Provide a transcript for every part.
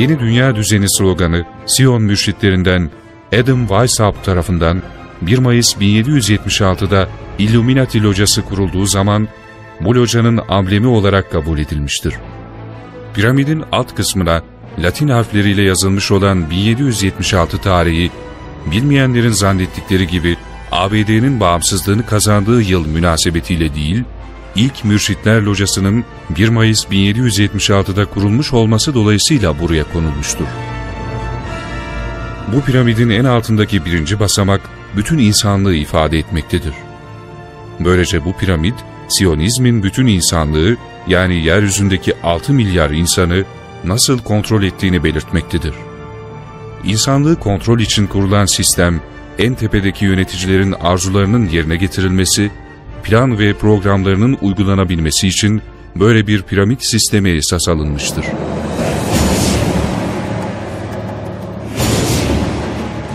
Yeni Dünya Düzeni sloganı Sion müşritlerinden Adam Weishaupt tarafından 1 Mayıs 1776'da Illuminati locası kurulduğu zaman bu locanın amblemi olarak kabul edilmiştir. Piramidin alt kısmına Latin harfleriyle yazılmış olan 1776 tarihi, bilmeyenlerin zannettikleri gibi ABD'nin bağımsızlığını kazandığı yıl münasebetiyle değil, ilk Mürşitler Locası'nın 1 Mayıs 1776'da kurulmuş olması dolayısıyla buraya konulmuştur. Bu piramidin en altındaki birinci basamak bütün insanlığı ifade etmektedir. Böylece bu piramit, Siyonizmin bütün insanlığı yani yeryüzündeki 6 milyar insanı nasıl kontrol ettiğini belirtmektedir. İnsanlığı kontrol için kurulan sistem, en tepedeki yöneticilerin arzularının yerine getirilmesi, plan ve programlarının uygulanabilmesi için böyle bir piramit sistemi esas alınmıştır.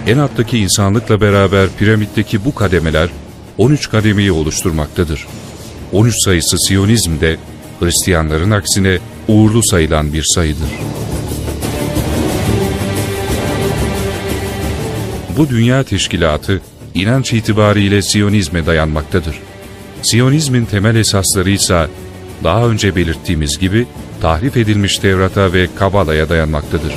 En alttaki insanlıkla beraber piramitteki bu kademeler 13 kademeyi oluşturmaktadır. 13 sayısı Siyonizm'de Hristiyanların aksine uğurlu sayılan bir sayıdır. Bu dünya teşkilatı inanç itibariyle Siyonizme dayanmaktadır. Siyonizmin temel esasları ise daha önce belirttiğimiz gibi tahrif edilmiş Tevrat'a ve Kabala'ya dayanmaktadır.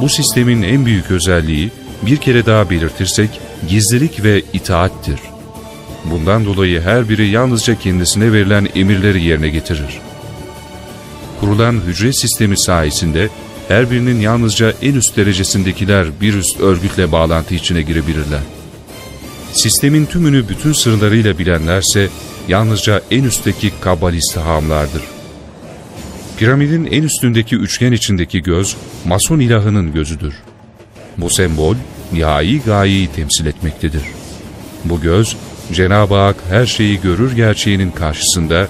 Bu sistemin en büyük özelliği, bir kere daha belirtirsek, gizlilik ve itaattir. Bundan dolayı her biri yalnızca kendisine verilen emirleri yerine getirir. Kurulan hücre sistemi sayesinde her birinin yalnızca en üst derecesindekiler bir üst örgütle bağlantı içine girebilirler. Sistemin tümünü bütün sırlarıyla bilenlerse yalnızca en üstteki kabbalist hamlardır. Piramidin en üstündeki üçgen içindeki göz, Mason ilahının gözüdür. Bu sembol, nihai gayeyi temsil etmektedir. Bu göz, Cenab-ı Hak her şeyi görür gerçeğinin karşısında,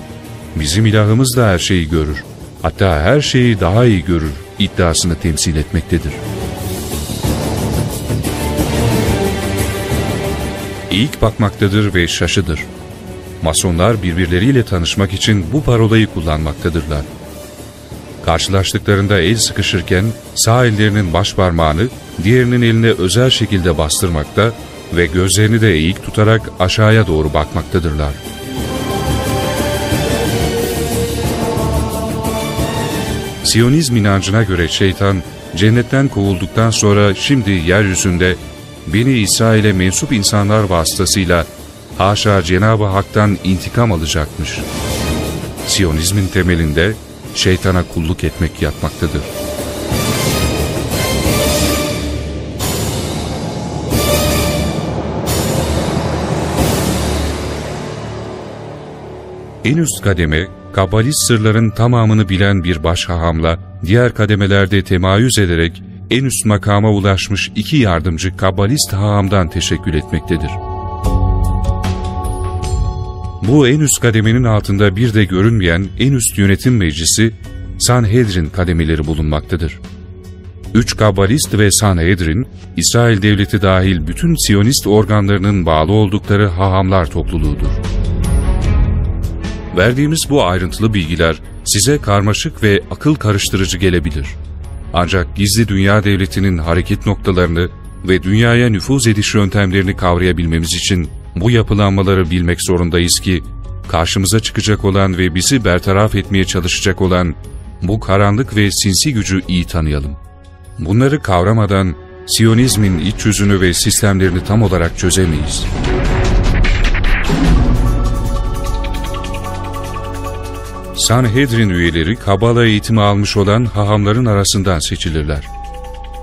bizim ilahımız da her şeyi görür, hatta her şeyi daha iyi görür iddiasını temsil etmektedir. İlk bakmaktadır ve şaşıdır. Masonlar birbirleriyle tanışmak için bu parolayı kullanmaktadırlar. Karşılaştıklarında el sıkışırken sağ ellerinin baş parmağını diğerinin eline özel şekilde bastırmakta ve gözlerini de eğik tutarak aşağıya doğru bakmaktadırlar. Siyonizm inancına göre şeytan cennetten kovulduktan sonra şimdi yeryüzünde Beni İsrail'e mensup insanlar vasıtasıyla haşa Cenab-ı Hak'tan intikam alacakmış. Siyonizmin temelinde şeytana kulluk etmek yatmaktadır. En üst kademe Kabbalist sırların tamamını bilen bir baş hahamla diğer kademelerde temayüz ederek en üst makama ulaşmış iki yardımcı Kabbalist hahamdan teşekkül etmektedir. Bu en üst kademenin altında bir de görünmeyen en üst yönetim meclisi Sanhedrin kademeleri bulunmaktadır. Üç Kabbalist ve Sanhedrin, İsrail devleti dahil bütün Siyonist organlarının bağlı oldukları hahamlar topluluğudur. Verdiğimiz bu ayrıntılı bilgiler size karmaşık ve akıl karıştırıcı gelebilir. Ancak gizli dünya devletinin hareket noktalarını ve dünyaya nüfuz ediş yöntemlerini kavrayabilmemiz için bu yapılanmaları bilmek zorundayız ki, karşımıza çıkacak olan ve bizi bertaraf etmeye çalışacak olan bu karanlık ve sinsi gücü iyi tanıyalım. Bunları kavramadan Siyonizmin iç yüzünü ve sistemlerini tam olarak çözemeyiz. Sanhedrin üyeleri Kabala eğitimi almış olan hahamların arasından seçilirler.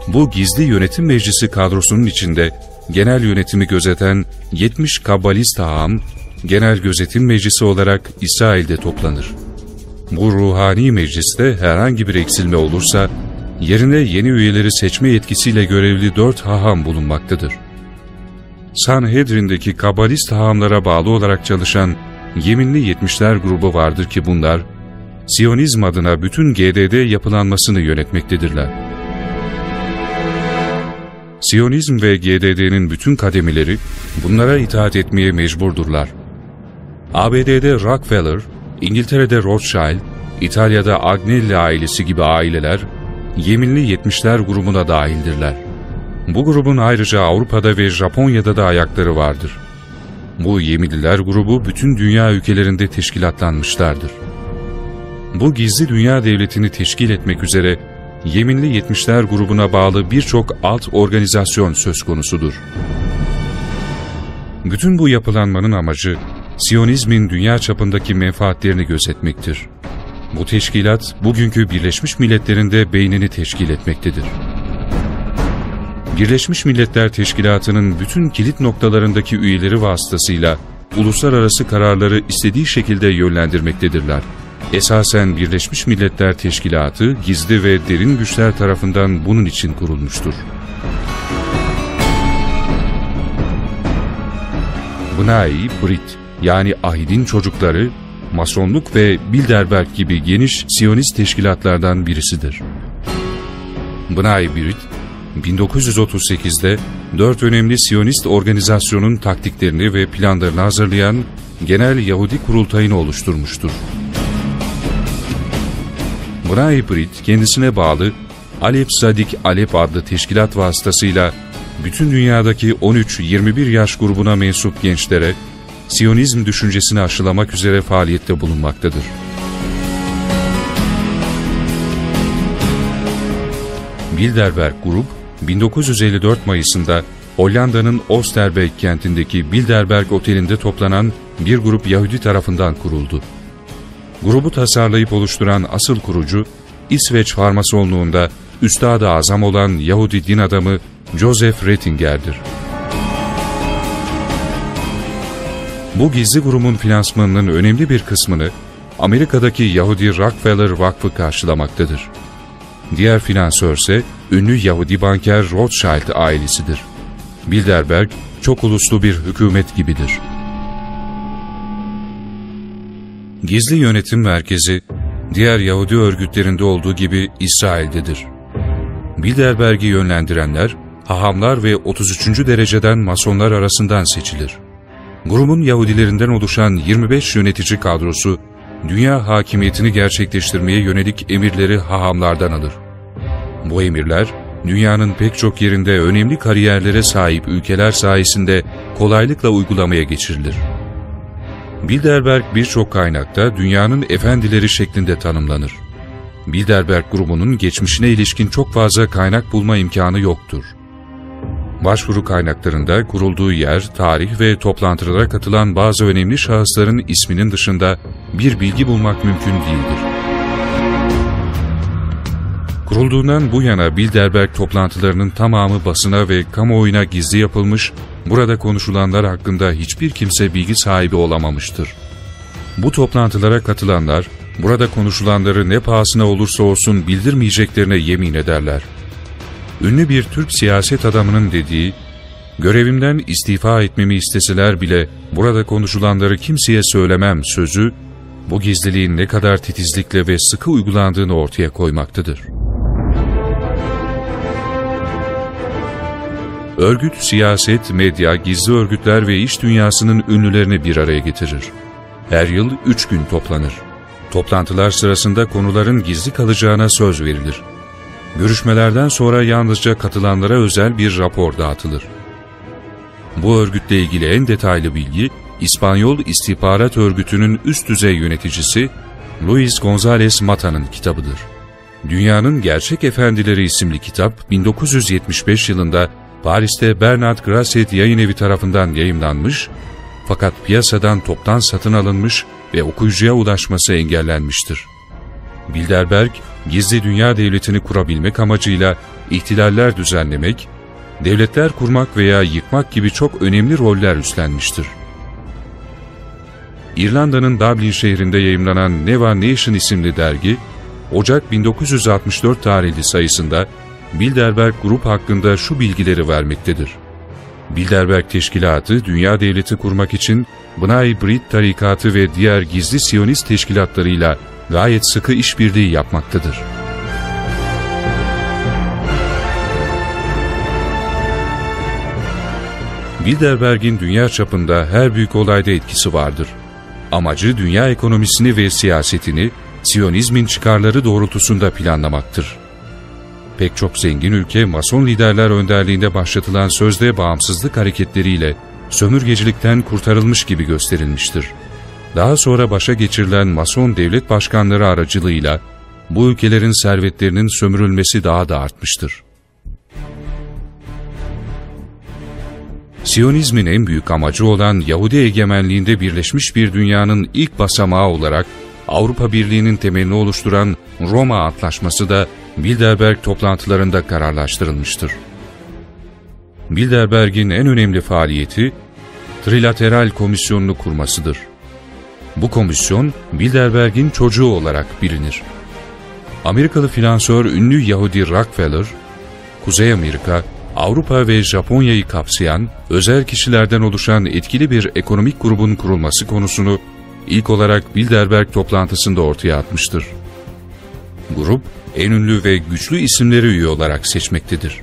Bu gizli yönetim meclisi kadrosunun içinde genel yönetimi gözeten 70 Kabbalist haham, genel gözetim meclisi olarak İsrail'de toplanır. Bu ruhani mecliste herhangi bir eksilme olursa, yerine yeni üyeleri seçme yetkisiyle görevli dört haham bulunmaktadır. Sanhedrin'deki Kabbalist hahamlara bağlı olarak çalışan Yeminli Yetmişler grubu vardır ki bunlar, Siyonizm adına bütün GDD yapılanmasını yönetmektedirler. Siyonizm ve GDD'nin bütün kademeleri bunlara itaat etmeye mecburdurlar. ABD'de Rockefeller, İngiltere'de Rothschild, İtalya'da Agnelli ailesi gibi aileler, Yeminli Yetmişler grubuna dahildirler. Bu grubun ayrıca Avrupa'da ve Japonya'da da ayakları vardır. Bu Yeminliler grubu bütün dünya ülkelerinde teşkilatlanmışlardır. Bu gizli dünya devletini teşkil etmek üzere Yeminli Yetmişler grubuna bağlı birçok alt organizasyon söz konusudur. Bütün bu yapılanmanın amacı, Siyonizmin dünya çapındaki menfaatlerini gözetmektir. Bu teşkilat, bugünkü Birleşmiş Milletler'in de beynini teşkil etmektedir. Birleşmiş Milletler Teşkilatı'nın bütün kilit noktalarındaki üyeleri vasıtasıyla uluslararası kararları istediği şekilde yönlendirmektedirler. Esasen Birleşmiş Milletler Teşkilatı gizli ve derin güçler tarafından bunun için kurulmuştur. Bnai Brit yani Ahid'in çocukları, Masonluk ve Bilderberg gibi geniş Siyonist teşkilatlardan birisidir. Bnai Brit, 1938'de dört önemli Siyonist organizasyonun taktiklerini ve planlarını hazırlayan Genel Yahudi Kurultayını oluşturmuştur. Bnai Brit kendisine bağlı Alep Zadik Alep adlı teşkilat vasıtasıyla bütün dünyadaki 13-21 yaş grubuna mensup gençlere Siyonizm düşüncesini aşılamak üzere faaliyette bulunmaktadır. Bilderberg Grup, 1954 Mayıs'ında Hollanda'nın Oosterbeek kentindeki Bilderberg Oteli'nde toplanan bir grup Yahudi tarafından kuruldu. Grubu tasarlayıp oluşturan asıl kurucu, İsveç farmasonluğunda Üstad-ı Azam olan Yahudi din adamı Joseph Rettinger'dir. Bu gizli grubun finansmanının önemli bir kısmını Amerika'daki Yahudi Rockefeller Vakfı karşılamaktadır. Diğer finansör ise ünlü Yahudi banker Rothschild ailesidir. Bilderberg çok uluslu bir hükümet gibidir. Gizli yönetim merkezi, diğer Yahudi örgütlerinde olduğu gibi İsrail'dedir. Bilderberg'i yönlendirenler, hahamlar ve 33. dereceden masonlar arasından seçilir. Grubun Yahudilerinden oluşan 25 yönetici kadrosu, dünya hakimiyetini gerçekleştirmeye yönelik emirleri hahamlardan alır. Bu emirler, dünyanın pek çok yerinde önemli kariyerlere sahip ülkeler sayesinde kolaylıkla uygulamaya geçirilir. Bilderberg birçok kaynakta dünyanın efendileri şeklinde tanımlanır. Bilderberg grubunun geçmişine ilişkin çok fazla kaynak bulma imkanı yoktur. Başvuru kaynaklarında kurulduğu yer, tarih ve toplantılara katılan bazı önemli şahısların isminin dışında bir bilgi bulmak mümkün değildir. Kurulduğundan bu yana Bilderberg toplantılarının tamamı basına ve kamuoyuna gizli yapılmış, burada konuşulanlar hakkında hiçbir kimse bilgi sahibi olamamıştır. Bu toplantılara katılanlar, burada konuşulanları ne pahasına olursa olsun bildirmeyeceklerine yemin ederler. Ünlü bir Türk siyaset adamının dediği, görevimden istifa etmemi isteseler bile burada konuşulanları kimseye söylemem sözü, bu gizliliğin ne kadar titizlikle ve sıkı uygulandığını ortaya koymaktadır. Örgüt, siyaset, medya, gizli örgütler ve iş dünyasının ünlülerini bir araya getirir. Her yıl üç gün toplanır. Toplantılar sırasında konuların gizli kalacağına söz verilir. Görüşmelerden sonra yalnızca katılanlara özel bir rapor dağıtılır. Bu örgütle ilgili en detaylı bilgi, İspanyol İstihbarat Örgütü'nün üst düzey yöneticisi Luis González Mata'nın kitabıdır. Dünyanın Gerçek Efendileri isimli kitap 1975 yılında Paris'te Bernard Grasset yayın evi tarafından yayımlanmış fakat piyasadan toptan satın alınmış ve okuyucuya ulaşması engellenmiştir. Bilderberg, gizli dünya devletini kurabilmek amacıyla ihtilaller düzenlemek, devletler kurmak veya yıkmak gibi çok önemli roller üstlenmiştir. İrlanda'nın Dublin şehrinde yayımlanan Neva Nation isimli dergi, Ocak 1964 tarihli sayısında Bilderberg Grup hakkında şu bilgileri vermektedir. Bilderberg Teşkilatı, dünya devleti kurmak için Bnai Brit tarikatı ve diğer gizli Siyonist teşkilatlarıyla gayet sıkı işbirliği yapmaktadır. Bilderberg'in dünya çapında her büyük olayda etkisi vardır. Amacı dünya ekonomisini ve siyasetini Siyonizmin çıkarları doğrultusunda planlamaktır. Pek çok zengin ülke Mason liderler önderliğinde başlatılan sözde bağımsızlık hareketleriyle sömürgecilikten kurtarılmış gibi gösterilmiştir. Daha sonra başa geçirilen Mason devlet başkanları aracılığıyla bu ülkelerin servetlerinin sömürülmesi daha da artmıştır. Siyonizmin en büyük amacı olan Yahudi egemenliğinde birleşmiş bir dünyanın ilk basamağı olarak Avrupa Birliği'nin temelini oluşturan Roma Antlaşması da Bilderberg toplantılarında kararlaştırılmıştır. Bilderberg'in en önemli faaliyeti Trilateral Komisyonu'nu kurmasıdır. Bu komisyon Bilderberg'in çocuğu olarak bilinir. Amerikalı finansör ünlü Yahudi Rockefeller, Kuzey Amerika, Avrupa ve Japonya'yı kapsayan özel kişilerden oluşan etkili bir ekonomik grubun kurulması konusunu ilk olarak Bilderberg toplantısında ortaya atmıştır. Grup, en ünlü ve güçlü isimleri üye olarak seçmektedir.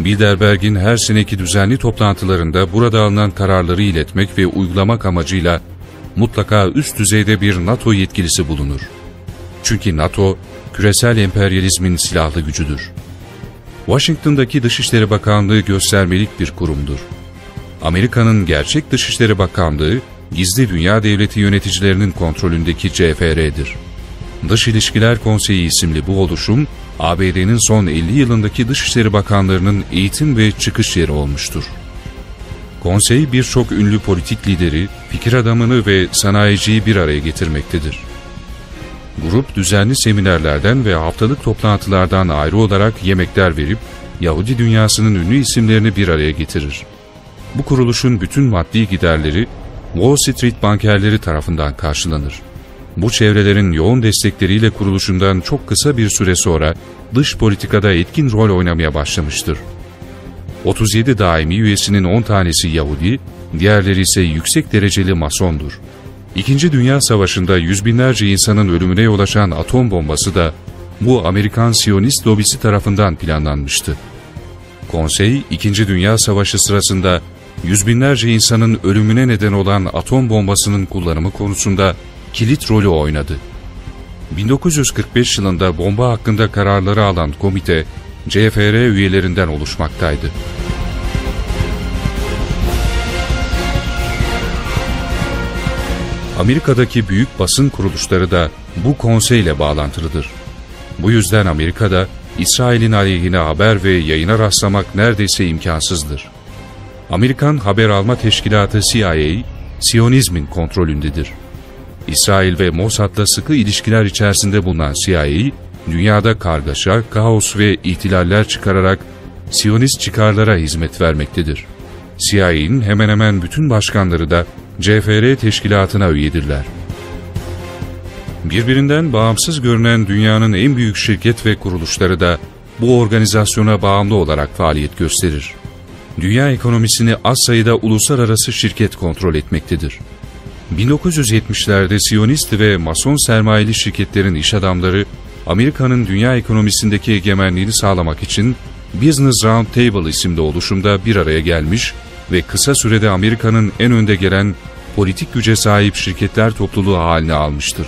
Bilderberg'in her seneki düzenli toplantılarında burada alınan kararları iletmek ve uygulamak amacıyla mutlaka üst düzeyde bir NATO yetkilisi bulunur. Çünkü NATO, küresel emperyalizmin silahlı gücüdür. Washington'daki Dışişleri Bakanlığı göstermelik bir kurumdur. Amerika'nın gerçek Dışişleri Bakanlığı, gizli dünya devleti yöneticilerinin kontrolündeki CFR'dir. Dış İlişkiler Konseyi isimli bu oluşum, ABD'nin son 50 yılındaki Dışişleri Bakanlarının eğitim ve çıkış yeri olmuştur. Konsey birçok ünlü politik lideri, fikir adamını ve sanayiciyi bir araya getirmektedir. Grup düzenli seminerlerden ve haftalık toplantılardan ayrı olarak yemekler verip Yahudi dünyasının ünlü isimlerini bir araya getirir. Bu kuruluşun bütün maddi giderleri Wall Street bankerleri tarafından karşılanır. Bu çevrelerin yoğun destekleriyle kuruluşundan çok kısa bir süre sonra dış politikada etkin rol oynamaya başlamıştır. 37 daimi üyesinin 10 tanesi Yahudi, diğerleri ise yüksek dereceli masondur. İkinci Dünya Savaşı'nda yüz binlerce insanın ölümüne yol açan atom bombası da bu Amerikan Siyonist lobisi tarafından planlanmıştı. Konsey, İkinci Dünya Savaşı sırasında yüz binlerce insanın ölümüne neden olan atom bombasının kullanımı konusunda kilit rolü oynadı. 1945 yılında bomba hakkında kararları alan komite, CFR üyelerinden oluşmaktaydı. Amerika'daki büyük basın kuruluşları da bu konseyle bağlantılıdır. Bu yüzden Amerika'da İsrail'in aleyhine haber ve yayına rastlamak neredeyse imkansızdır. Amerikan Haber Alma Teşkilatı CIA, Siyonizmin kontrolündedir. İsrail ve Mossad'la sıkı ilişkiler içerisinde bulunan CIA, dünyada kargaşa, kaos ve ihtilaller çıkararak Siyonist çıkarlara hizmet vermektedir. CIA'nin hemen hemen bütün başkanları da CFR teşkilatına üyedirler. Birbirinden bağımsız görünen dünyanın en büyük şirket ve kuruluşları da bu organizasyona bağımlı olarak faaliyet gösterir. Dünya ekonomisini az sayıda uluslararası şirket kontrol etmektedir. 1970'lerde Siyonist ve Mason sermayeli şirketlerin iş adamları, Amerika'nın dünya ekonomisindeki egemenliğini sağlamak için Business Roundtable isimli oluşumda bir araya gelmiş ve kısa sürede Amerika'nın en önde gelen politik güce sahip şirketler topluluğu haline almıştır.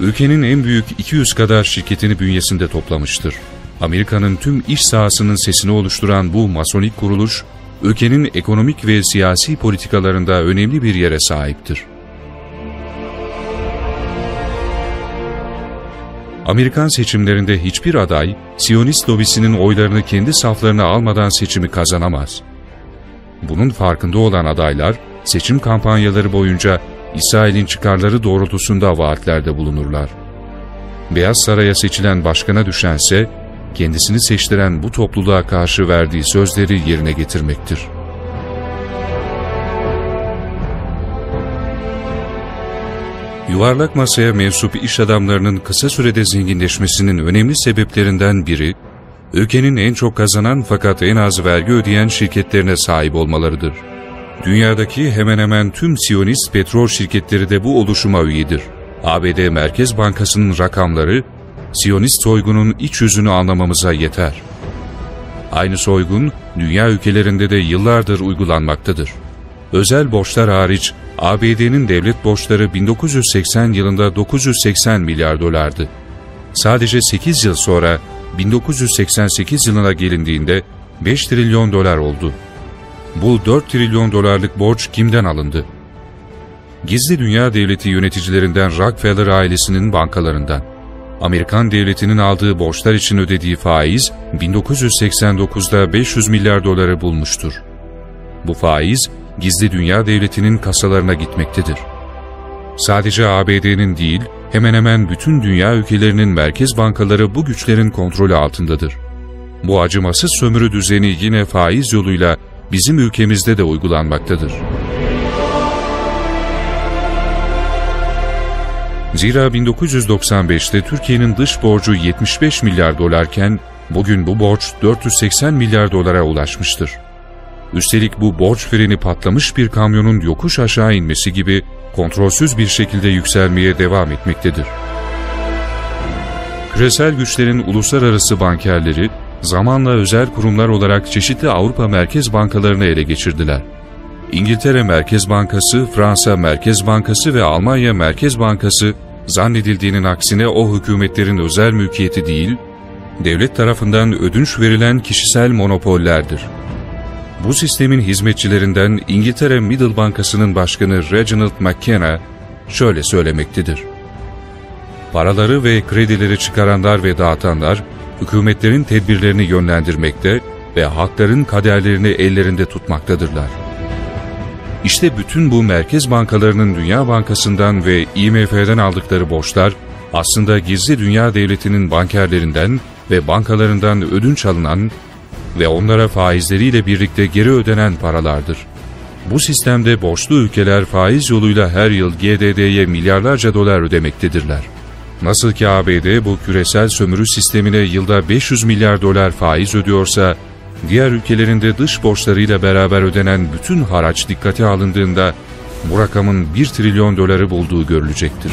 Ülkenin en büyük 200 kadar şirketini bünyesinde toplamıştır. Amerika'nın tüm iş sahasının sesini oluşturan bu masonik kuruluş, ülkenin ekonomik ve siyasi politikalarında önemli bir yere sahiptir. Amerikan seçimlerinde hiçbir aday, Siyonist lobisinin oylarını kendi saflarına almadan seçimi kazanamaz. Bunun farkında olan adaylar, seçim kampanyaları boyunca İsrail'in çıkarları doğrultusunda vaatlerde bulunurlar. Beyaz Saray'a seçilen başkana düşense, kendisini seçtiren bu topluluğa karşı verdiği sözleri yerine getirmektir. Yuvarlak masaya mensup iş adamlarının kısa sürede zenginleşmesinin önemli sebeplerinden biri, ülkenin en çok kazanan fakat en az vergi ödeyen şirketlerine sahip olmalarıdır. Dünyadaki hemen hemen tüm Siyonist petrol şirketleri de bu oluşuma üyedir. ABD Merkez Bankası'nın rakamları, Siyonist soygunun iç yüzünü anlamamıza yeter. Aynı soygun, dünya ülkelerinde de yıllardır uygulanmaktadır. Özel borçlar hariç, ABD'nin devlet borçları 1980 yılında 980 milyar dolardı. Sadece 8 yıl sonra 1988 yılına gelindiğinde 5 trilyon dolar oldu. Bu 4 trilyon dolarlık borç kimden alındı? Gizli Dünya Devleti yöneticilerinden Rockefeller ailesinin bankalarından. Amerikan devletinin aldığı borçlar için ödediği faiz 1989'da 500 milyar doları bulmuştur. Bu faiz Gizli Dünya Devleti'nin kasalarına gitmektedir. Sadece ABD'nin değil, hemen hemen bütün dünya ülkelerinin merkez bankaları bu güçlerin kontrolü altındadır. Bu acımasız sömürü düzeni yine faiz yoluyla bizim ülkemizde de uygulanmaktadır. Zira 1995'te Türkiye'nin dış borcu 75 milyar dolarken bugün bu borç 480 milyar dolara ulaşmıştır. Üstelik bu borç freni patlamış bir kamyonun yokuş aşağı inmesi gibi kontrolsüz bir şekilde yükselmeye devam etmektedir. Küresel güçlerin uluslararası bankerleri zamanla özel kurumlar olarak çeşitli Avrupa Merkez Bankalarını ele geçirdiler. İngiltere Merkez Bankası, Fransa Merkez Bankası ve Almanya Merkez Bankası zannedildiğinin aksine o hükümetlerin özel mülkiyeti değil, devlet tarafından ödünç verilen kişisel monopollerdir. Bu sistemin hizmetçilerinden İngiltere Middle Bankası'nın başkanı Reginald McKenna şöyle söylemektedir. Paraları ve kredileri çıkaranlar ve dağıtanlar, hükümetlerin tedbirlerini yönlendirmekte ve halkların kaderlerini ellerinde tutmaktadırlar. İşte bütün bu merkez bankalarının Dünya Bankası'ndan ve IMF'den aldıkları borçlar, aslında gizli dünya devletinin bankerlerinden ve bankalarından ödünç alınan ve onlara faizleriyle birlikte geri ödenen paralardır. Bu sistemde borçlu ülkeler faiz yoluyla her yıl GDD'ye milyarlarca dolar ödemektedirler. Nasıl ki ABD bu küresel sömürü sistemine yılda 500 milyar dolar faiz ödüyorsa, diğer ülkelerinde dış borçlarıyla beraber ödenen bütün haraç dikkate alındığında bu rakamın 1 trilyon doları bulduğu görülecektir.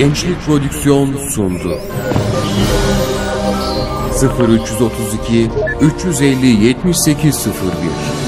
Gençlik Prodüksiyon sundu. 0332 350 7801